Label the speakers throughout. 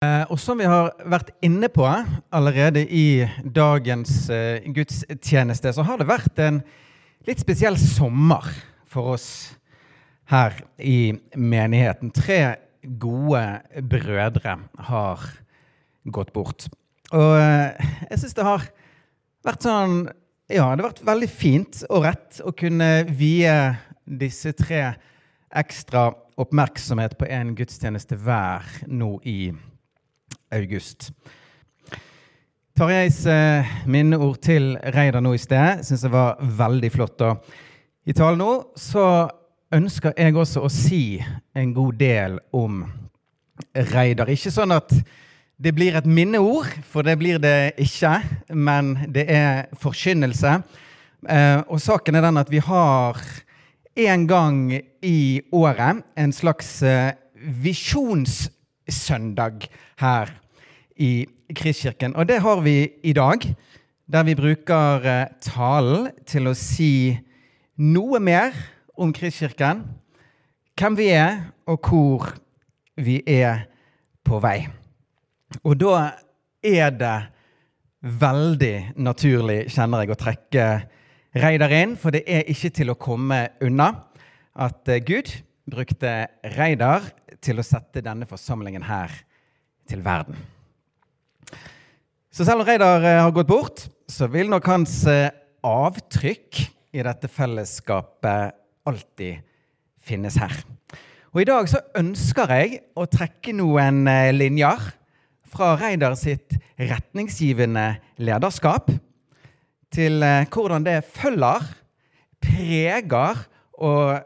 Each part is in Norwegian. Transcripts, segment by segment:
Speaker 1: Eh, og som vi har vært inne på allerede i dagens eh, gudstjeneste, så har det vært en litt spesiell sommer for oss her i menigheten. Tre gode brødre har gått bort. Og eh, jeg syns det har vært sånn Ja, det har vært veldig fint og rett å kunne vie disse tre ekstra oppmerksomhet på en gudstjeneste hver nå i august. Tarjeis eh, minneord til Reidar nå i sted syns jeg var veldig flott. Og I talen nå så ønsker jeg også å si en god del om Reidar. Ikke sånn at det blir et minneord, for det blir det ikke, men det er forkynnelse. Eh, og saken er den at vi har en gang i året en slags eh, visjonssøndag her i Kristkirken. Og det har vi i dag, der vi bruker eh, talen til å si noe mer om Kristkirken, hvem vi er, og hvor vi er på vei. Og da er det veldig naturlig, kjenner jeg, å trekke Reidar inn, for det er ikke til å komme unna at eh, Gud brukte Reidar til å sette denne forsamlingen her til verden. Så selv om Reidar eh, har gått bort, så vil nok hans eh, avtrykk i dette fellesskapet alltid finnes her. Og I dag så ønsker jeg å trekke noen eh, linjer fra Reidar sitt retningsgivende lederskap til hvordan det følger, preger og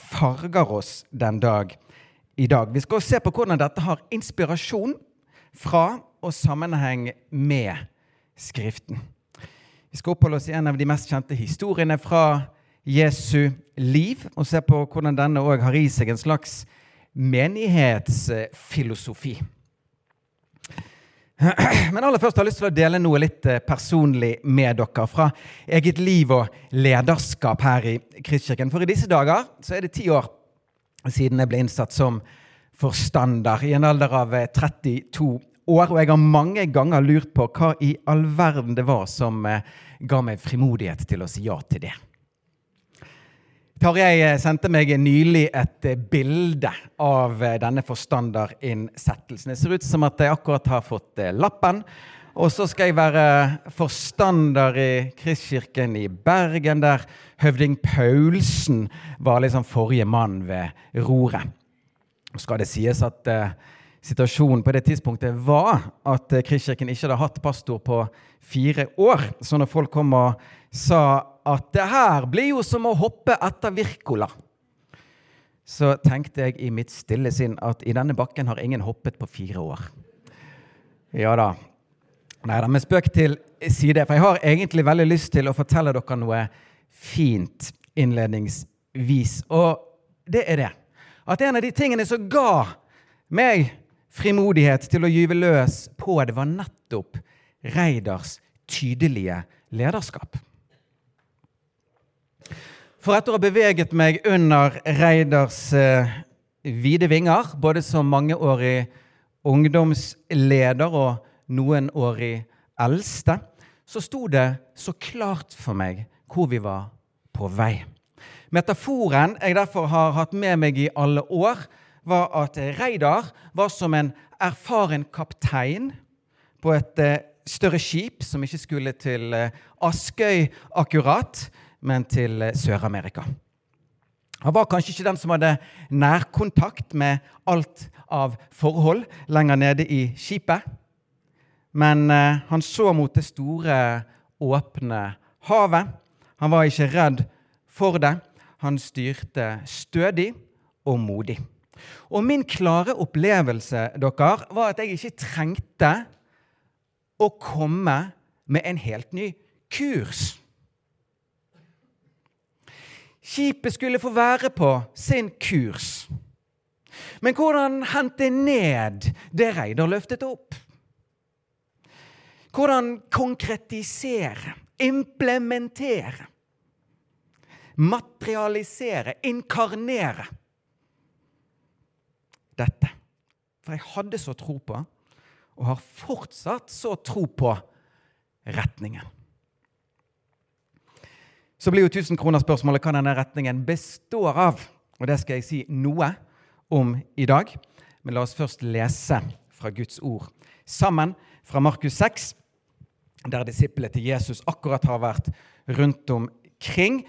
Speaker 1: farger oss den dag i dag. Vi skal også se på hvordan dette har inspirasjon fra og sammenheng med Skriften. Vi skal oppholde oss i en av de mest kjente historiene fra Jesu liv, og se på hvordan denne òg har i seg en slags menighetsfilosofi. Men aller først har jeg lyst til å dele noe litt eh, personlig med dere fra eget liv og lederskap her i Kristkirken. For i disse dager så er det ti år siden jeg ble innsatt som forstander i en alder av 32 eh, år, og jeg har mange ganger lurt på hva i all verden det var som eh, ga meg frimodighet til å si ja til det. Tarjei eh, sendte meg nylig et eh, bilde av denne forstanderinnsettelsen. Det ser ut som at jeg akkurat har fått lappen. Og så skal jeg være forstander i Kristkirken i Bergen, der høvding Paulsen var liksom forrige mann ved roret. Skal det sies at situasjonen på det tidspunktet var at Kristkirken ikke hadde hatt pastor på fire år. Så når folk kom og sa at det her blir jo som å hoppe etter Wirkola, så tenkte jeg i mitt stille sinn at i denne bakken har ingen hoppet på fire år. Ja da. Nei da, men spøk til side. For jeg har egentlig veldig lyst til å fortelle dere noe fint innledningsvis. Og det er det. At en av de tingene som ga meg frimodighet til å gyve løs på det, var nettopp Reidars tydelige lederskap. For etter å ha beveget meg under Reidars eh, vide vinger, både som mangeårig ungdomsleder og noenårig eldste, så sto det så klart for meg hvor vi var på vei. Metaforen jeg derfor har hatt med meg i alle år, var at Reidar var som en erfaren kaptein på et eh, større skip som ikke skulle til eh, Askøy akkurat, men til eh, Sør-Amerika. Han var kanskje ikke den som hadde nærkontakt med alt av forhold lenger nede i skipet. Men han så mot det store, åpne havet. Han var ikke redd for det. Han styrte stødig og modig. Og min klare opplevelse dere, var at jeg ikke trengte å komme med en helt ny kurs. skipet skulle få være på sin kurs. Men hvordan hente ned det Reidar løftet opp? Hvordan konkretisere, implementere, materialisere, inkarnere dette? For jeg hadde så tro på, og har fortsatt så tro på, retningen. Så blir jo 1000-kronerspørsmålet hva denne retningen består av. Og det skal jeg si noe om i dag. Men la oss først lese fra Guds ord sammen fra Markus 6, der disiplene til Jesus akkurat har vært rundt omkring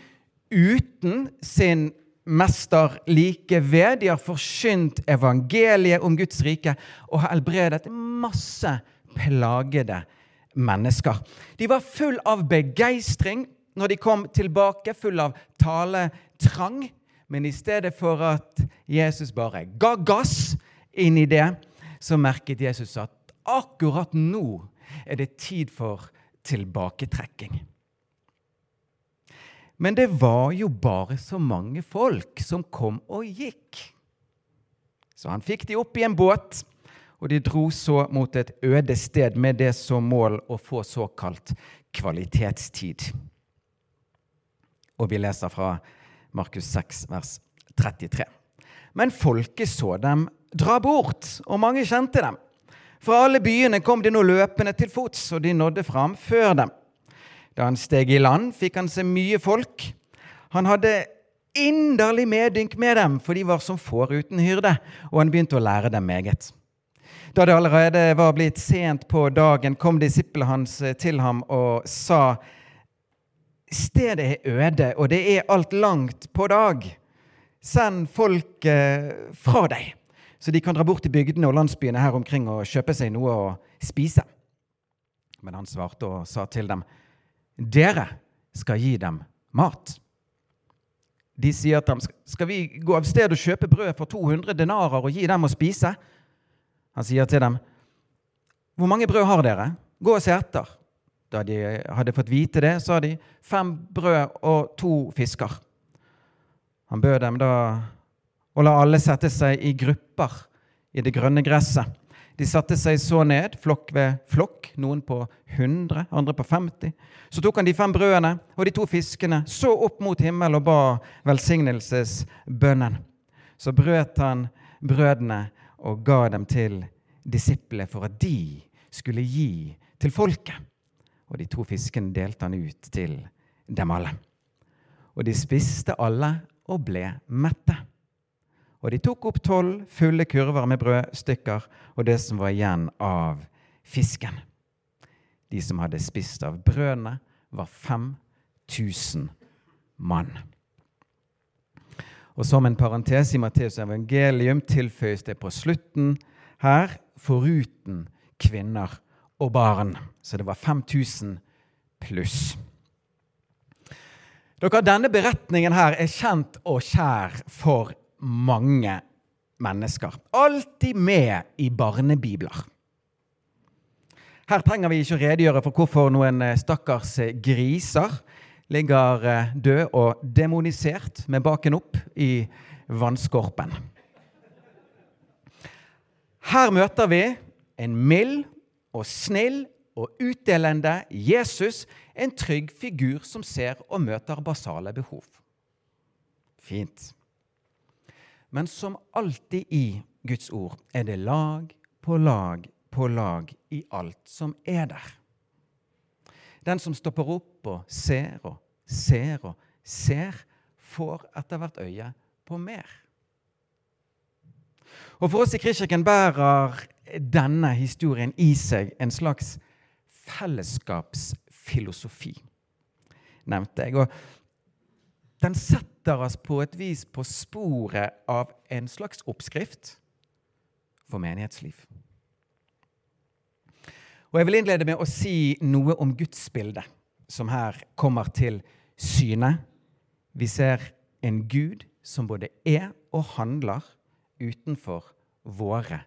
Speaker 1: uten sin mester like ved. De har forkynt evangeliet om Guds rike og har helbredet masse plagede mennesker. De var full av begeistring når de kom tilbake, full av taletrang. Men i stedet for at Jesus bare ga gass inn i det, så merket Jesus at akkurat nå er det tid for tilbaketrekking. Men det var jo bare så mange folk som kom og gikk. Så han fikk de opp i en båt, og de dro så mot et øde sted med det som mål å få såkalt kvalitetstid. Og vi leser fra Markus 6, vers 33. Men folket så dem dra bort, og mange kjente dem. Fra alle byene kom de nå løpende til fots, og de nådde fram før dem. Da han steg i land, fikk han se mye folk. Han hadde inderlig medynk med dem, for de var som får uten hyrde, og han begynte å lære dem meget. Da det allerede var blitt sent på dagen, kom disiplene hans til ham og sa:" Stedet er øde, og det er alt langt på dag. Send folk fra deg, så de kan dra bort til bygdene og landsbyene her omkring og kjøpe seg noe å spise. Men han svarte og sa til dem:" Dere skal gi dem mat. De sier til ham, skal vi gå av sted og kjøpe brød for 200 denarer og gi dem å spise? Han sier til dem, hvor mange brød har dere? Gå og se etter. Da de hadde fått vite det, sa de, fem brød og to fisker. Han bød dem da å la alle sette seg i grupper i det grønne gresset. De satte seg så ned, flokk ved flokk, noen på 100, andre på 50. Så tok han de fem brødene og de to fiskene, så opp mot himmel og ba velsignelsesbønnen. Så brøt han brødene og ga dem til disiplene for at de skulle gi til folket. Og de to fiskene delte han ut til dem alle. Og de spiste alle og ble mette. Og de tok opp tolv fulle kurver med brødstykker og det som var igjen av fisken. De som hadde spist av brødene, var 5000 mann. Og som en parentes i Matteus evangelium tilføyes det på slutten her foruten kvinner og barn. Så det var 5000 pluss. Dere, Denne beretningen her er kjent og kjær for mange mennesker. Alltid med i barnebibler. Her trenger vi ikke å redegjøre for hvorfor noen eh, stakkars eh, griser ligger eh, død og demonisert med baken opp i vannskorpen. Her møter vi en mild og snill og utdelende Jesus, en trygg figur som ser og møter basale behov. Fint. Men som alltid i Guds ord er det lag på lag på lag i alt som er der. Den som stopper opp og ser og ser og ser, får etter hvert øye på mer. Og For oss i Kristkirken bærer denne historien i seg en slags fellesskapsfilosofi, nevnte jeg. Og den setter oss på et vis på sporet av en slags oppskrift for menighetsliv. Og Jeg vil innlede med å si noe om gudsbildet som her kommer til syne. Vi ser en Gud som både er og handler utenfor våre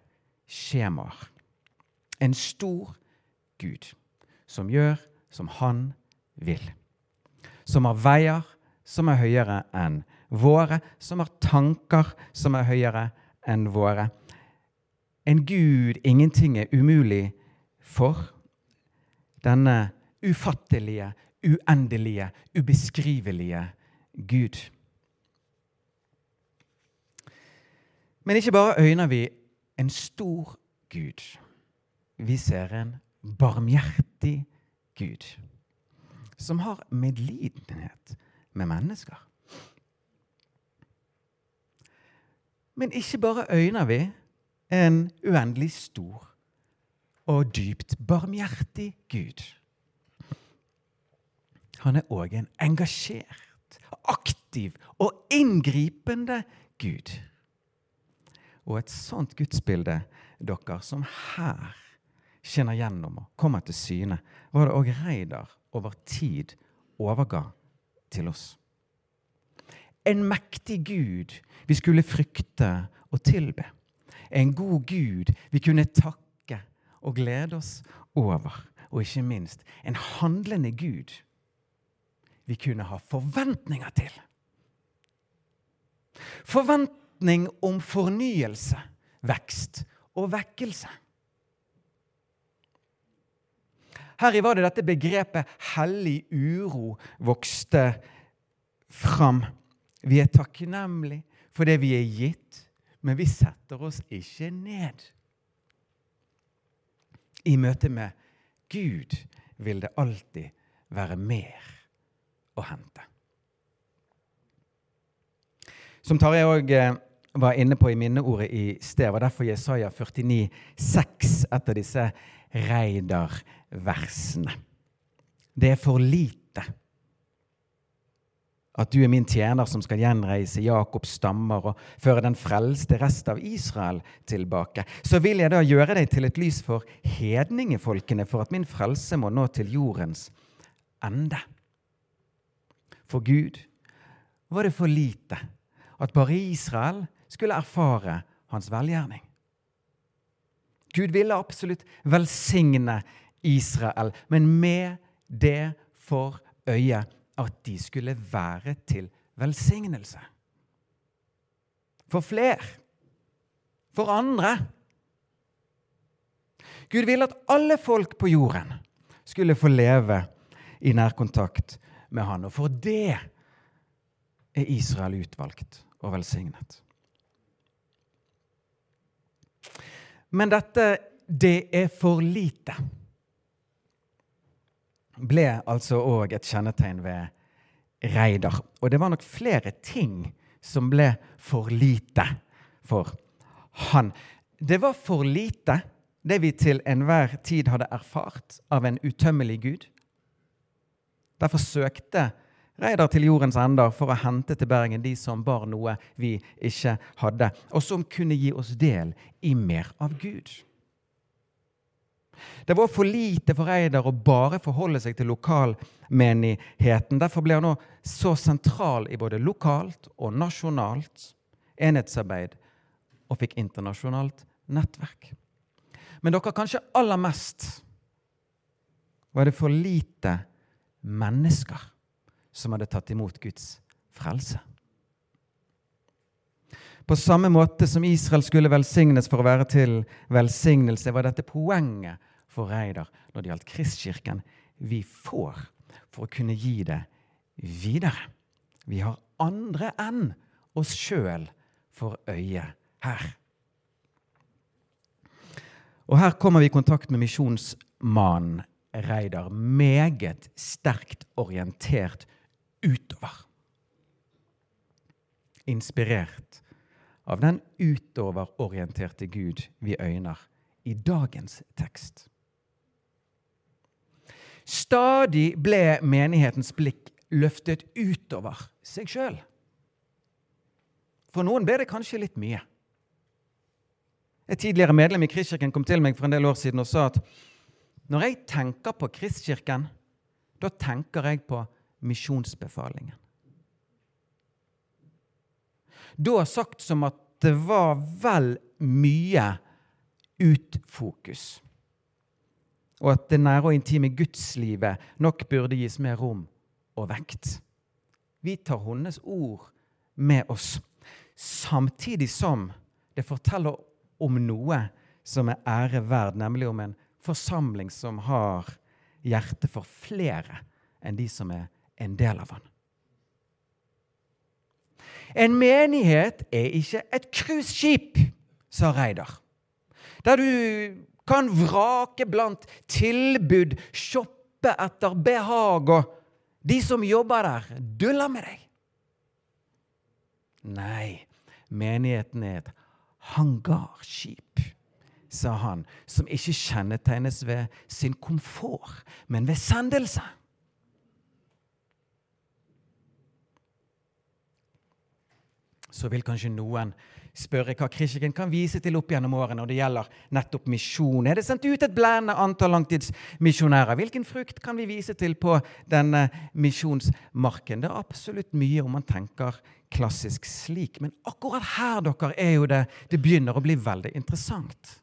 Speaker 1: skjemaer. En stor Gud som gjør som han vil. Som har veier som er høyere enn våre, som har tanker som er høyere enn våre. En Gud ingenting er umulig for. Denne ufattelige, uendelige, ubeskrivelige Gud. Men ikke bare øyner vi en stor Gud. Vi ser en barmhjertig Gud som har medlidenhet med mennesker. Men ikke bare øyner vi en uendelig stor og dypt barmhjertig Gud. Han er òg en engasjert, aktiv og inngripende Gud. Og et sånt gudsbilde, dere, som her skinner gjennom og kommer til syne, var det òg Reidar over tid overga til oss. En mektig Gud vi skulle frykte og tilbe. En god Gud vi kunne takke og glede oss over. Og ikke minst en handlende Gud vi kunne ha forventninger til. Forventning om fornyelse, vekst og vekkelse. Her var det dette begrepet 'hellig uro' vokste fram. Vi er takknemlige for det vi er gitt, men vi setter oss ikke ned. I møte med Gud vil det alltid være mer å hente. Som Tarjei òg eh, var inne på i minneordet i sted, var derfor Jesaja 49, 49,6 et av disse Reidar-versene. Det er for lite at du er min tjener som skal gjenreise Jakobs stammer og føre den frelste rest av Israel tilbake. Så vil jeg da gjøre deg til et lys for hedningefolkene, for at min frelse må nå til jordens ende. For Gud var det for lite at bare Israel skulle erfare hans velgjerning. Gud ville absolutt velsigne Israel, men med det for øyet at de skulle være til velsignelse. For fler. For andre. Gud ville at alle folk på jorden skulle få leve i nærkontakt med Han. Og for det er Israel utvalgt og velsignet. Men dette, det er for lite ble altså òg et kjennetegn ved Reidar. Og det var nok flere ting som ble for lite for han. Det var for lite, det vi til enhver tid hadde erfart av en utømmelig Gud. Derfor søkte Reidar til jordens ender for å hente til Bergen de som bar noe vi ikke hadde, og som kunne gi oss del i mer av Gud. Det var for lite for Reidar å bare forholde seg til lokalmenigheten. Derfor ble han nå så sentral i både lokalt og nasjonalt enhetsarbeid og fikk internasjonalt nettverk. Men dere, kanskje aller mest var det for lite mennesker som hadde tatt imot Guds frelse. På samme måte som Israel skulle velsignes for å være til velsignelse, var dette poenget for Reidar når det gjaldt Kristkirken. Vi får for å kunne gi det videre. Vi har andre enn oss sjøl for øye her. Og her kommer vi i kontakt med misjonsmannen Reidar. Meget sterkt orientert utover. Inspirert av den utoverorienterte Gud vi øyner i dagens tekst. Stadig ble menighetens blikk løftet utover seg sjøl. For noen ble det kanskje litt mye. Et tidligere medlem i Kristkirken kom til meg for en del år siden og sa at når jeg tenker på Kristkirken, da tenker jeg på misjonsbefalingen. Da sagt som at det var vel mye utfokus. Og at det nære og intime gudslivet nok burde gis mer rom og vekt. Vi tar hennes ord med oss. Samtidig som det forteller om noe som er ære verd, nemlig om en forsamling som har hjerte for flere enn de som er en del av han. En menighet er ikke et cruiseskip, sa Reidar. Der du kan vrake blant tilbud, shoppe etter behag, og de som jobber der, duller med deg. Nei, menigheten er et hangarskip, sa han, som ikke kjennetegnes ved sin komfort, men ved sendelse. Så vil kanskje noen spørre hva Krisken kan vise til opp gjennom årene når det gjelder nettopp misjon. Er det sendt ut et blendende antall langtidsmisjonærer? Hvilken frukt kan vi vise til på denne misjonsmarken? Det er absolutt mye om man tenker klassisk slik. Men akkurat her dere, er jo det det begynner å bli veldig interessant.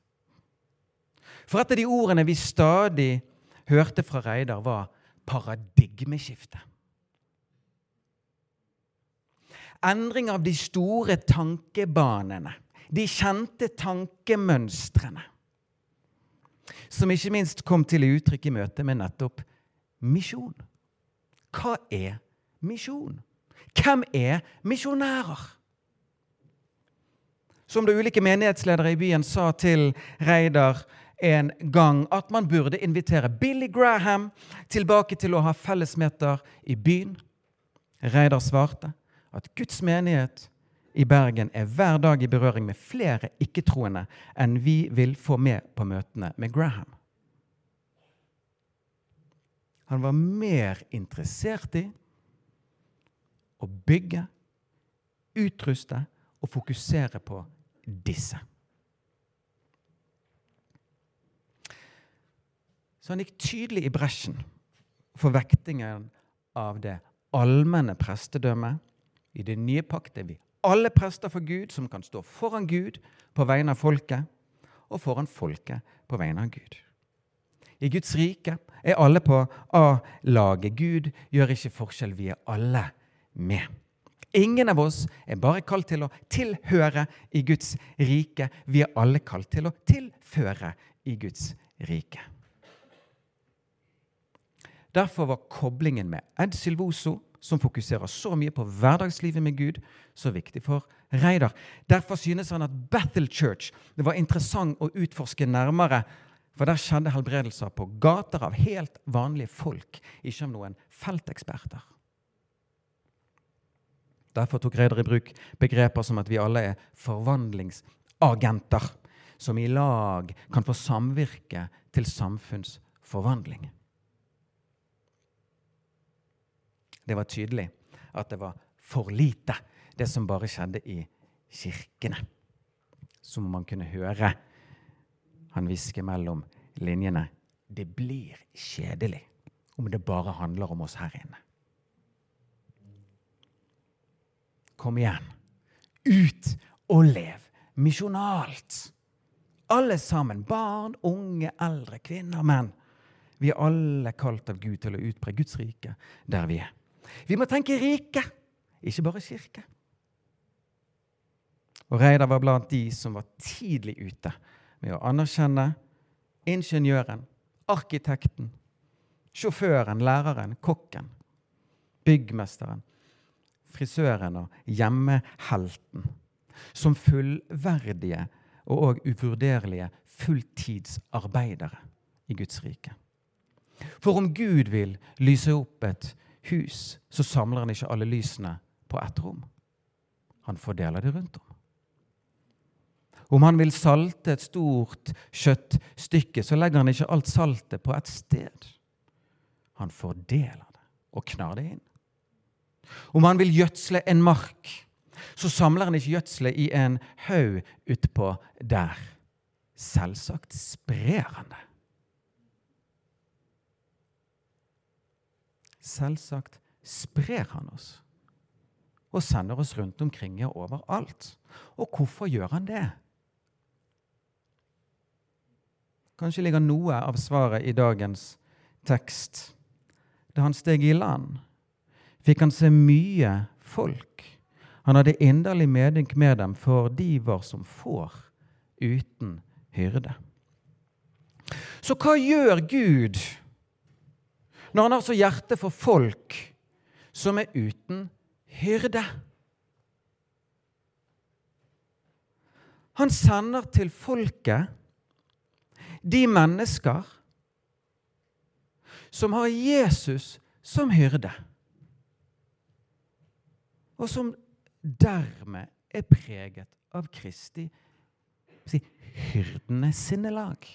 Speaker 1: For et av de ordene vi stadig hørte fra Reidar, var paradigmeskifte endring av de store tankebanene, de kjente tankemønstrene, som ikke minst kom til uttrykk i møte med nettopp misjon. Hva er misjon? Hvem er misjonærer? Som det ulike menighetsledere i byen sa til Reidar en gang, at man burde invitere Billy Graham tilbake til å ha fellesmøter i byen. Reidar svarte at Guds menighet i Bergen er hver dag i berøring med flere ikke-troende enn vi vil få med på møtene med Graham. Han var mer interessert i å bygge, utruste og fokusere på disse. Så han gikk tydelig i bresjen for vektingen av det allmenne prestedømmet i det nye pakt er vi alle prester for Gud som kan stå foran Gud på vegne av folket, og foran folket på vegne av Gud. I Guds rike er alle på A-laget. Gud gjør ikke forskjell. Vi er alle med. Ingen av oss er bare kalt til å tilhøre i Guds rike. Vi er alle kalt til å tilføre i Guds rike. Derfor var koblingen med Ed Silvoso som fokuserer så mye på hverdagslivet med Gud, så viktig for Reidar. Derfor synes han at Bethel Church det var interessant å utforske nærmere. For der skjedde helbredelser på gater av helt vanlige folk, ikke av noen felteksperter. Derfor tok Reidar i bruk begreper som at vi alle er forvandlingsagenter, som i lag kan få samvirke til samfunnsforvandling. Det var tydelig at det var for lite, det som bare skjedde i kirkene. Så må man kunne høre han hviske mellom linjene. Det blir kjedelig om det bare handler om oss her inne. Kom igjen. Ut og lev misjonalt. Alle sammen. Barn, unge, eldre, kvinner, menn. Vi er alle kalt av Gud til å utbre Guds rike der vi er. Vi må tenke rike, ikke bare kirke. Og Reidar var blant de som var tidlig ute med å anerkjenne ingeniøren, arkitekten, sjåføren, læreren, kokken, byggmesteren, frisøren og hjemmehelten som fullverdige og òg uvurderlige fulltidsarbeidere i Guds rike. For om Gud vil lyse opp et hus, så samler han ikke alle lysene på ett rom. Han fordeler det rundt om. Om han vil salte et stort kjøttstykke, så legger han ikke alt saltet på ett sted. Han fordeler det og knar det inn. Om han vil gjødsle en mark, så samler han ikke gjødselet i en haug utpå der. Selvsagt sprer han det. Selvsagt sprer han oss og sender oss rundt omkring og overalt. Og hvorfor gjør han det? Kanskje ligger noe av svaret i dagens tekst. Da han steg i land, fikk han se mye folk. Han hadde inderlig medynk med dem, for de var som får uten hyrde. Så hva gjør Gud når han har så hjerte for folk som er uten hyrde? Han sender til folket de mennesker som har Jesus som hyrde, og som dermed er preget av Kristi si, hyrdenes sinnelag.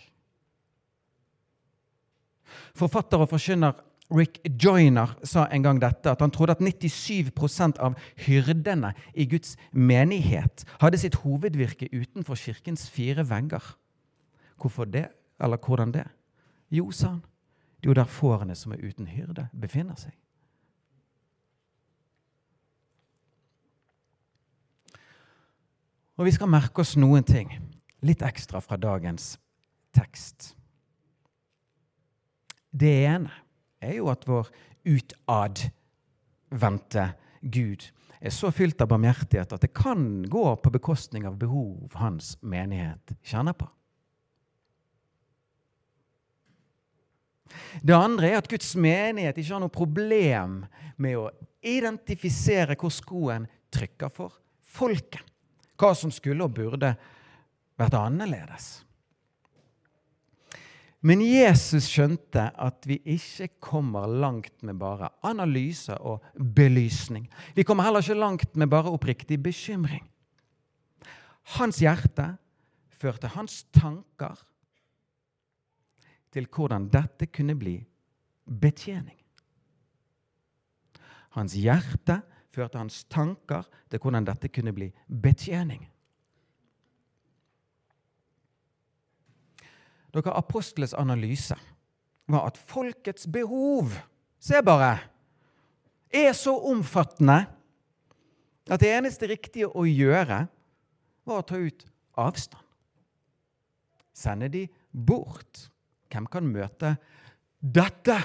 Speaker 1: Forfatter og forkynner Rick Joyner sa en gang dette, at han trodde at 97% av hyrdene i Guds menighet hadde sitt hovedvirke utenfor kirkens fire vegger. Hvorfor det? Eller hvordan det? Jo, sa han, det er jo der fårene som er uten hyrde, befinner seg. Og vi skal merke oss noen ting, litt ekstra fra dagens tekst. Det ene er jo at vår utadvendte Gud er så fylt av barmhjertighet at det kan gå på bekostning av behov hans menighet kjenner på. Det andre er at Guds menighet ikke har noe problem med å identifisere hvor skoen trykker for folket. Hva som skulle og burde vært annerledes. Men Jesus skjønte at vi ikke kommer langt med bare analyse og belysning. Vi kommer heller ikke langt med bare oppriktig bekymring. Hans hjerte førte hans tanker til hvordan dette kunne bli betjening. Hans hjerte førte hans tanker til hvordan dette kunne bli betjening. Dere Apostles analyse var at folkets behov Se bare! Er så omfattende at det eneste riktige å gjøre var å ta ut avstand. Sende de bort. Hvem kan møte dette?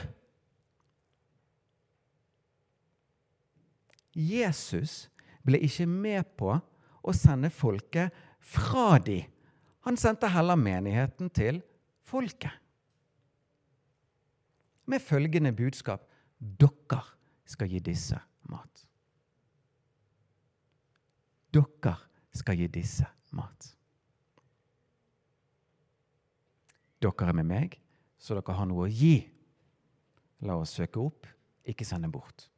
Speaker 1: Jesus ble ikke med på å sende folket fra de. Han sendte heller menigheten til folket. Med følgende budskap dere skal gi disse mat. Dere skal gi disse mat. Dere er med meg, så dere har noe å gi. La oss søke opp, ikke sende bort.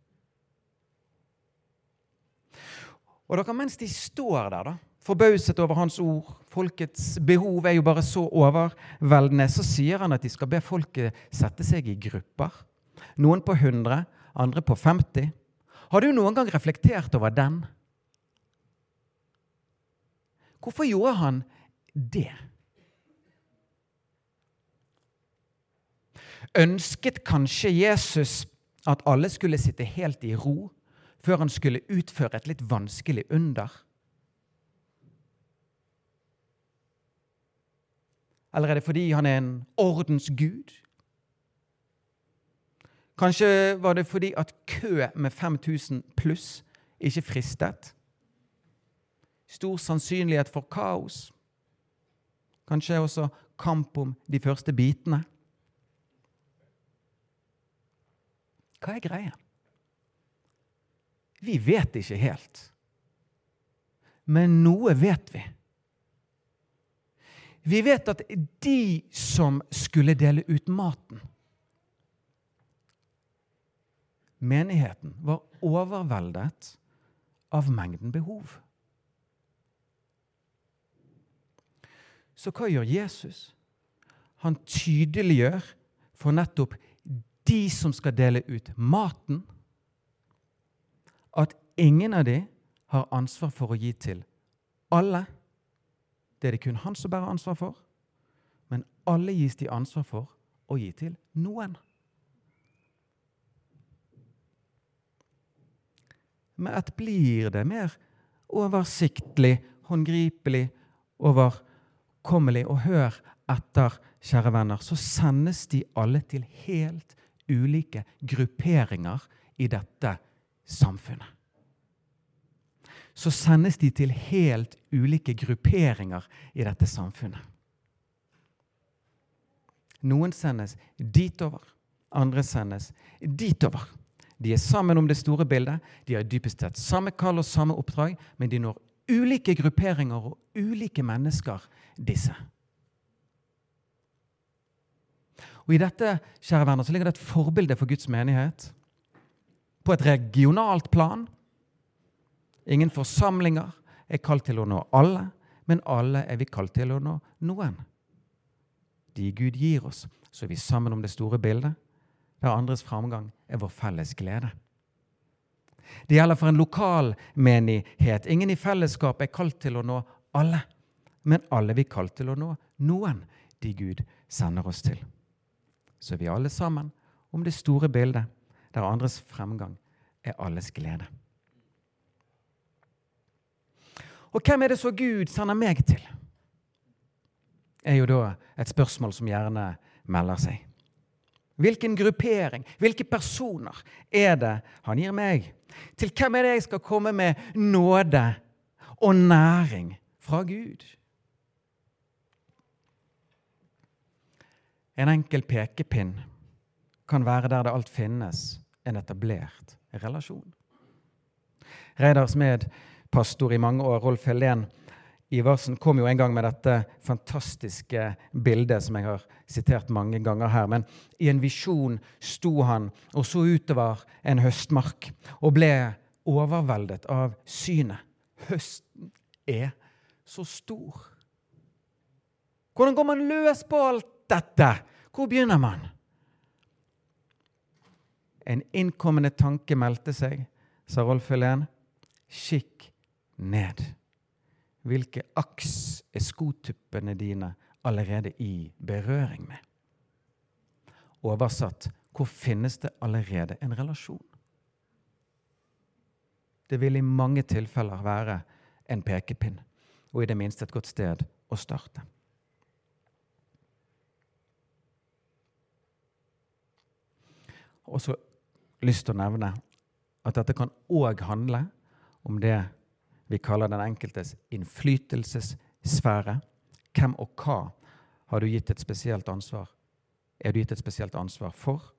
Speaker 1: Og dere, mens de står der, da, forbauset over hans ord, folkets behov er jo bare så overveldende, så sier han at de skal be folket sette seg i grupper. Noen på 100, andre på 50. Har du noen gang reflektert over den? Hvorfor gjorde han det? Ønsket kanskje Jesus at alle skulle sitte helt i ro før han skulle utføre et litt vanskelig under? Eller er det fordi han er en ordens gud? Kanskje var det fordi at kø med 5000 pluss ikke fristet? Stor sannsynlighet for kaos. Kanskje også kamp om de første bitene. Hva er greia? Vi vet ikke helt. Men noe vet vi. Vi vet at de som skulle dele ut maten Menigheten var overveldet av mengden behov. Så hva gjør Jesus? Han tydeliggjør for nettopp de som skal dele ut maten, at ingen av de har ansvar for å gi til alle. Det er det kun han som bærer ansvar for. Men alle gis de ansvar for å gi til noen. Med ett blir det mer oversiktlig, håndgripelig, overkommelig. Og hør etter, kjære venner, så sendes de alle til helt ulike grupperinger i dette samfunnet. Så sendes de til helt ulike grupperinger i dette samfunnet. Noen sendes ditover, andre sendes ditover. De er sammen om det store bildet. De har dypest sett samme kall og samme oppdrag, men de når ulike grupperinger og ulike mennesker, disse. Og I dette kjære venner, så ligger det et forbilde for Guds menighet. På et regionalt plan. Ingen forsamlinger er kalt til å nå alle, men alle er vi kalt til å nå noen. De Gud gir oss, så er vi sammen om det store bildet, der andres framgang er vår felles glede. Det gjelder for en lokal menighet. Ingen i fellesskap er kalt til å nå alle, men alle er vi kalt til å nå noen, de Gud sender oss til. Så er vi alle sammen om det store bildet, der andres fremgang er alles glede. Og hvem er det så Gud sender meg til? er jo da et spørsmål som gjerne melder seg. Hvilken gruppering, hvilke personer er det han gir meg? Til hvem er det jeg skal komme med nåde og næring fra Gud? En enkel pekepinn kan være der det alt finnes en etablert relasjon. Reidar Smed, pastor i mange år, Rolf Helen, Iversen kom jo en gang med dette fantastiske bildet som jeg har sitert mange ganger her. Men i en visjon sto han og så utover en høstmark og ble overveldet av synet. Høsten er så stor. Hvordan går man løs på alt dette? Hvor begynner man? En innkommende tanke meldte seg, sa Rolf Helen. Kikk ned. Hvilke aks er skotuppene dine allerede i berøring med? Oversatt hvor finnes det allerede en relasjon? Det vil i mange tilfeller være en pekepinn, og i det minste et godt sted å starte. Og så lyst til å nevne at dette kan òg handle om det vi kaller den enkeltes innflytelsessfære. Hvem og hva har du gitt et spesielt ansvar? Er du gitt et spesielt ansvar for?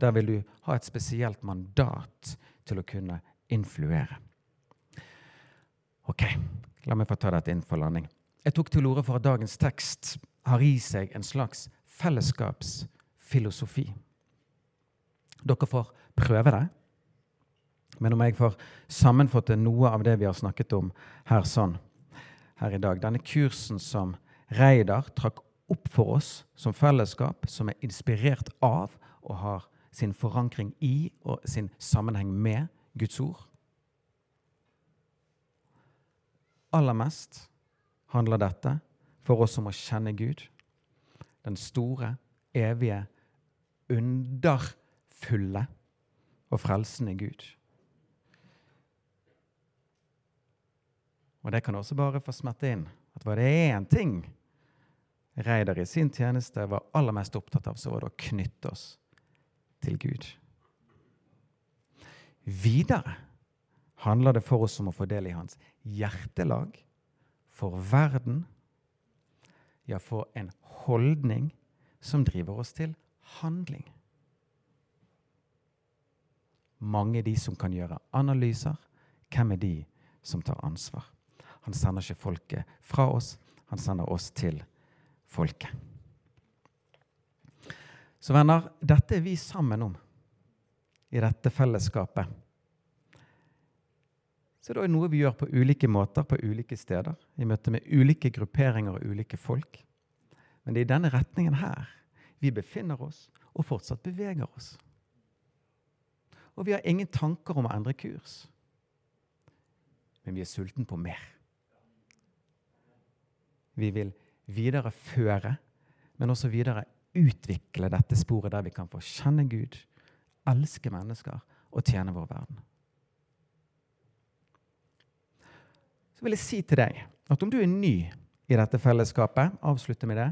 Speaker 1: Der vil du ha et spesielt mandat til å kunne influere. Ok, la meg få ta dette inn for landing. Jeg tok til orde for at dagens tekst har i seg en slags fellesskapsfilosofi. Dere får prøve det. Men om jeg får sammenfatte noe av det vi har snakket om her sånn her i dag Denne kursen som Reidar trakk opp for oss som fellesskap, som er inspirert av og har sin forankring i og sin sammenheng med Guds ord. Aller mest handler dette for oss om å kjenne Gud, den store, evige, underfulle og frelsende Gud. Og det kan også bare få smette inn at var det én ting Reidar i sin tjeneste var aller mest opptatt av, så var det å knytte oss til Gud. Videre handler det for oss om å få del i hans hjertelag for verden, ja, for en holdning som driver oss til handling. Mange er de som kan gjøre analyser. Hvem er de som tar ansvar? Han sender ikke folket fra oss, han sender oss til folket. Så venner, dette er vi sammen om i dette fellesskapet. Så det er noe vi gjør på ulike måter på ulike steder, i møte med ulike grupperinger og ulike folk. Men det er i denne retningen her vi befinner oss og fortsatt beveger oss. Og vi har ingen tanker om å endre kurs. Men vi er sulten på mer. Vi vil videreføre, men også videre utvikle dette sporet der vi kan få kjenne Gud, elske mennesker og tjene vår verden. Så vil jeg si til deg at om du er ny i dette fellesskapet, avslutte med det,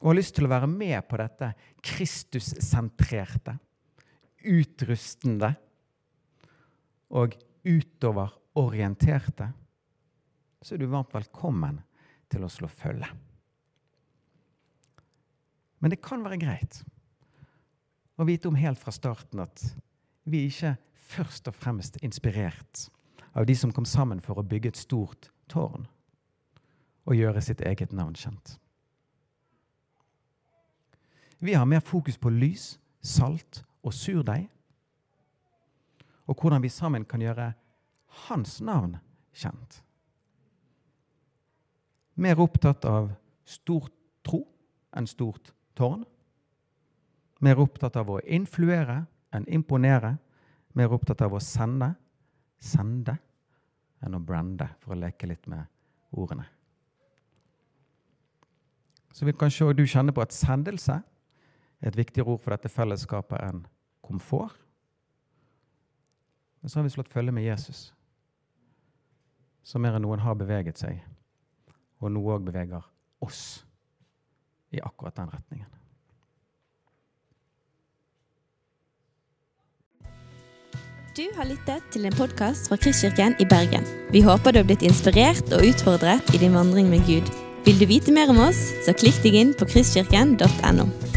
Speaker 1: og har lyst til å være med på dette Kristus-sentrerte, utrustende og utoverorienterte, så er du varmt velkommen til å slå følge. Men det kan være greit å vite om helt fra starten at vi ikke først og fremst inspirert av de som kom sammen for å bygge et stort tårn og gjøre sitt eget navn kjent. Vi har mer fokus på lys, salt og surdeig, og hvordan vi sammen kan gjøre hans navn kjent. Mer opptatt av stort tro enn stort tårn. Mer opptatt av å influere enn imponere. Mer opptatt av å sende sende enn å brande, for å leke litt med ordene. Så vil kanskje du kjenne på at sendelse er et viktigere ord for dette fellesskapet enn komfort. Men så har vi slått følge med Jesus, som mer enn noen har beveget seg, og nå òg beveger oss i akkurat den retningen.
Speaker 2: Du har lyttet til en podkast fra Kristkirken i Bergen. Vi håper du har blitt inspirert og utfordret i din vandring med Gud. Vil du vite mer om oss, så klikk deg inn på kristkirken.no.